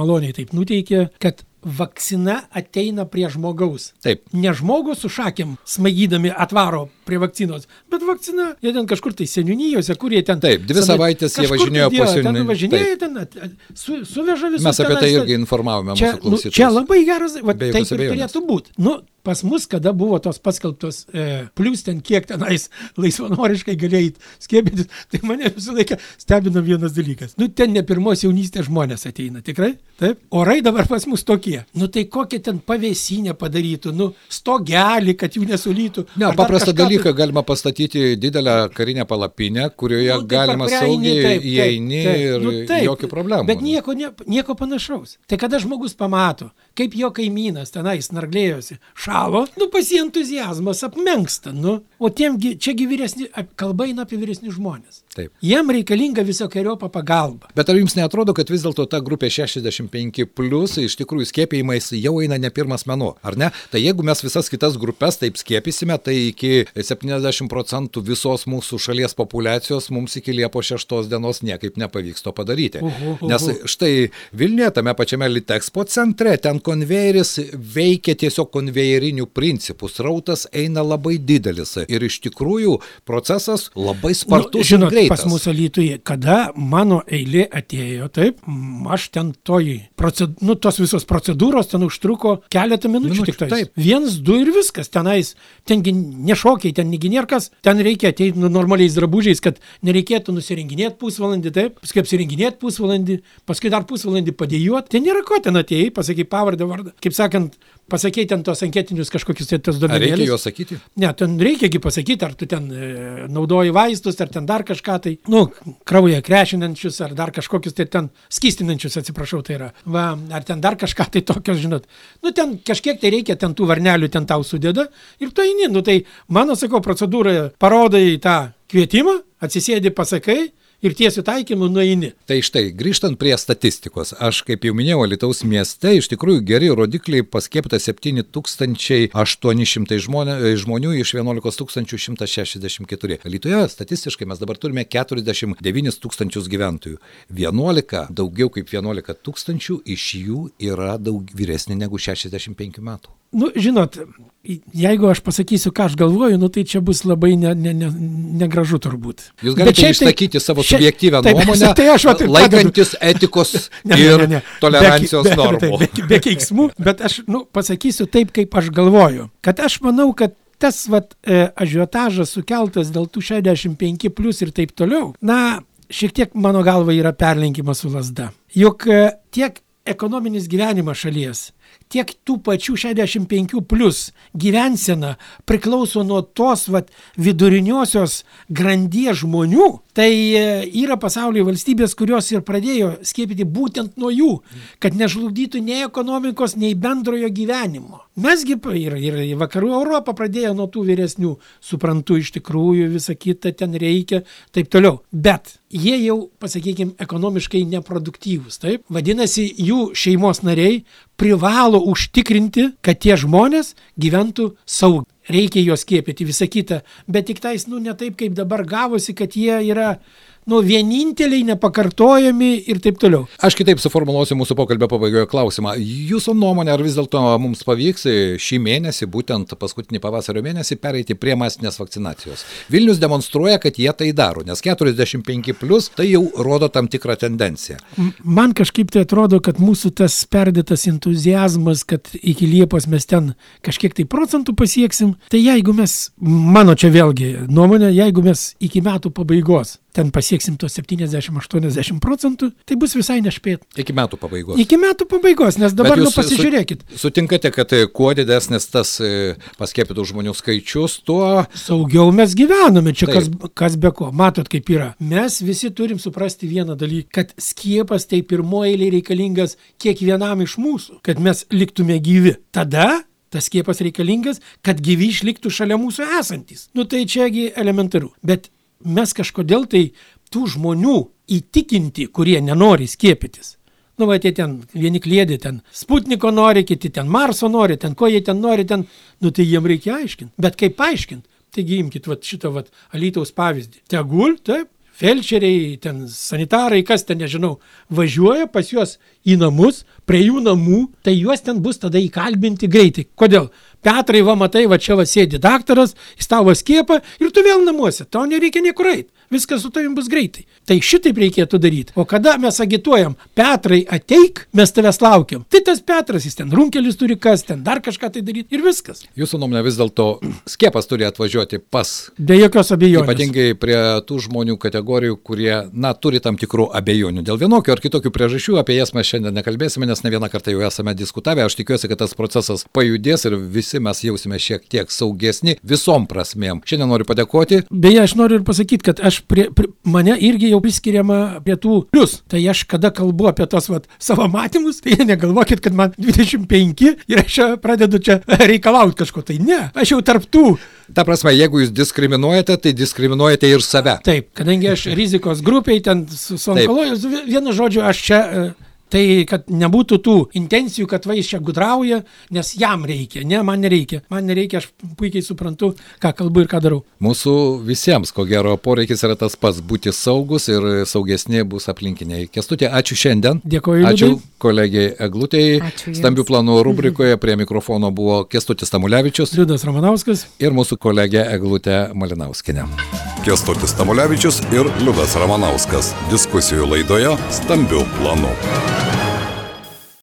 maloniai taip nuteikė, kad vakcina ateina prie žmogaus. Taip. Ne žmogus su šakėm smaigydami atvaro prie vakcinos, bet vakcina, jie ten kažkur tai seniūnyjose, kur jie ten. Taip, dvi savaitės jie važinėjo po seniūnyje. Ten važinėjo, ten su, suveža visus. Mes apie tai irgi informavome čia, mūsų klausytojus. Nu, čia labai geras, va, taip ir turėtų būti. Nu, pas mus, kada buvo tos paskelbtos, e, plus ten kiek tenais laisvanoriškai galėjai skiepytis, tai mane visą laiką stebino vienas dalykas. Nu, ten ne pirmos jaunystės žmonės ateina, tikrai? Taip. Orai dabar pas mus tokie jie. Nu tai kokią ten pavėsinę padarytų, nu stogelį, kad jų nesulytų. Ne, paprastą dalyką tai... galima pastatyti didelę karinę palapinę, kurioje nu, tai galima saugiai įeini taip, ir nu, taip, jokių problemų. Bet nieko, nieko panašaus. Tai kada žmogus pamato, kaip jo kaimynas tenais narglėjosi, šalo, nu pasi entuzijazmas apmenksta, nu. O tiemgi, čiagi vyresni, kalba eina apie vyresnius žmonės. Taip. Jiem reikalinga visokiojo pagalba. Bet ar jums netrodo, kad vis dėlto ta grupė 65 plus iš tikrųjų skiepijimais jau eina ne pirmas menu, ar ne? Tai jeigu mes visas kitas grupės taip skiepysime, tai iki 70 procentų visos mūsų šalies populacijos mums iki Liepo 6 dienos niekaip nepavyks to padaryti. Uhu, uhu. Nes štai Vilniuje, tame pačiame Litexpo centre, ten konvejeris veikia tiesiog konvejerinių principų, srautas eina labai didelis ir iš tikrųjų procesas labai spartus. Nu, žinot, pas mūsų lytuje, kada mano eilė atėjo, taip, aš ten toji, proced, nu, tos visos procedūros ten užtruko keletą minučių, minučių tik tai. Taip. Viens, du ir viskas, tenais, tengi nešokiai, ten neginierkas, ten reikia ateiti nu, normaliais drabužiais, kad nereikėtų nusirenginėti pusvalandį, taip, paskui apsirenginėti pusvalandį, paskui dar pusvalandį padėjuoti. Ten nėra ko ten atėjai, pasakai pavardę vardą. Kaip sakant, pasakei ten tos anketinius kažkokius tai tos duomenys. Reikia juos sakyti? Ne, ten reikiagi pasakyti, ar tu ten e, naudoji vaistus, ar ten dar kažką tai, nu, kraują krešinančius, ar dar kažkokius tai ten skystinančius, atsiprašau, tai yra. Va, ar ten dar kažką tai tokios, žinot. Nu, ten kažkiek tai reikia, ten tų varnelių ten tau sudeda ir tu eini. Nu, tai mano, sakau, procedūra parodai tą kvietimą, atsisėdi, pasakai, ir tiesiu taikymu nueini. Tai štai, grįžtant prie statistikos, aš kaip jau minėjau, Lietuvos mieste iš tikrųjų geri rodikliai paskiepta 7800 žmonė, žmonių iš 11 164. Lietuvoje statistiškai mes dabar turime 49 tūkstančius gyventojų. 11, daugiau kaip 11 tūkstančių iš jų yra daug vyresni negu 65 metų. Nu, žinot, jeigu aš pasakysiu, ką aš galvoju, nu, tai čia bus labai ne, ne, ne, negražu turbūt. Jūs galite tai išsakyti savo subjektyvę taip, nuomonę, tai aš, va, taip, laikantis etikos ne, ir ne, ne, ne. tolerancijos be, normų. Be, be, be keiksmų, bet aš nu, pasakysiu taip, kaip aš galvoju. Kad aš manau, kad tas vat, e, ažiotažas sukeltas dėl tų 65 plus ir taip toliau, na, šiek tiek mano galva yra perlenkimas su lasda. Juk e, tiek ekonominis gyvenimas šalies, tiek tų pačių 65 plus gyvensena priklauso nuo tos vat, viduriniosios grandies žmonių, tai e, yra pasaulyje valstybės, kurios ir pradėjo skiepyti būtent nuo jų, kad nežlugdytų nei ekonomikos, nei bendrojo gyvenimo. Mesgi ir, ir vakarų Europą pradėjo nuo tų vyresnių, suprantu iš tikrųjų visą kitą ten reikia, taip toliau. Bet jie jau, pasakykime, ekonomiškai neproduktyvūs, taip? Vadinasi, jų šeimos nariai privalo užtikrinti, kad tie žmonės gyventų saugiai. Reikia juos skiepyti, visą kitą, bet tik tais, nu, ne taip, kaip dabar gavosi, kad jie yra nu, vieninteliai, nepakartojami ir taip toliau. Aš kitaip suformuoluosiu mūsų pokalbio pabaigoje klausimą. Jūsų nuomonė, ar vis dėlto mums pavyks šį mėnesį, būtent paskutinį pavasario mėnesį, pereiti prie masinės vakcinacijos? Vilnius demonstruoja, kad jie tai daro, nes 45 plus tai jau rodo tam tikrą tendenciją. Man kažkaip tai atrodo, kad mūsų tas perdėtas entuzijazmas, kad iki Liepos mes ten kažkiek tai procentų pasieksim, tai jeigu mes, mano čia vėlgi nuomonė, jeigu mes iki metų pabaigos ten pasieksim tos 70-80 procentų, tai bus visai nešpėt. Iki metų pabaigos. Iki metų pabaigos, nes dabar nu pasižiūrėkit. Su, sutinkate, kad e, kuo didesnis tas e, paskėpytų žmonių skaičius, tuo... Saugiau mes gyvename, čia kas, kas be ko. Matot, kaip yra. Mes visi turim suprasti vieną dalyką, kad skiepas tai pirmoji reikalingas kiekvienam iš mūsų, kad mes liktume gyvi. Tada tas skiepas reikalingas, kad gyvi išliktų šalia mūsų esantis. Nu tai čiagi elementaru. Bet mes kažkodėl tai tų žmonių įtikinti, kurie nenori skiepytis. Nu, va, tie ten, vieni klėdė ten Sputniko nori, kiti ten Marso nori, ten ko jie ten nori, ten, nu tai jiem reikia aiškinti. Bet kaip paaiškinti? Taigi imkite va, šitą va, Alytaus pavyzdį. Tegul, taip, felčeriai, ten sanitarai, kas ten nežinau, važiuoja pas juos į namus, prie jų namų, tai juos ten bus tada įkalbinti greitai. Kodėl? Petrai, va matai, va čia va sėdi daktaras, jis tavo skiepą ir tu vėl namuose, tau nereikia niekur eiti. Viskas su tavim bus greitai. Tai šitaip reikėtų daryti. O kada mes agituojam, Petrai ateik, mes tavęs laukiam. Tai tas Petras, jis ten runkelis turi kas, ten dar kažką tai daryti ir viskas. Jūsų nuomonė vis dėlto skiepas turi atvažiuoti pas. Be jokios abejonės. Ypatingai prie tų žmonių kategorijų, kurie, na, turi tam tikrų abejonių. Dėl vienokių ar kitokių priežasčių apie jas mes šiandien nekalbėsime, nes ne vieną kartą jau esame diskutavę. Aš tikiuosi, kad tas procesas pajudės ir visi mes jausime šiek tiek saugesni visom prasmėm. Šiandien noriu padėkoti. Beje, aš noriu ir pasakyti, kad aš prie, prie, mane irgi jau priskiriama prie tų plus. Tai aš kada kalbu apie tos vat, savo matymus, tai negalvokit, kad man 25 ir aš pradedu čia reikalauti kažko. Tai ne, aš jau tarptų. Ta prasme, jeigu jūs diskriminuojate, tai diskriminuojate ir save. Taip, kadangi aš rizikos grupiai ten su, su onkologijos, vienu žodžiu, aš čia... Uh, Tai kad nebūtų tų intencijų, kad va jis čia gudrauja, nes jam reikia, ne, man nereikia. Man nereikia, aš puikiai suprantu, ką kalbu ir ką darau. Mūsų visiems, ko gero, poreikis yra tas pats - būti saugus ir saugesni bus aplinkiniai. Kestutė, ačiū šiandien. Dėkuoju. Ačiū kolegiai Eglutėjai. Stambių planų rubrikoje prie mikrofono buvo Kestutis Tamulevičius. Liudas Ramanauskas. Ir mūsų kolegė Eglutė Malinauskinė. Kestutis Tamulevičius ir Liudas Ramanauskas. Diskusijų laidoje Stambių planų.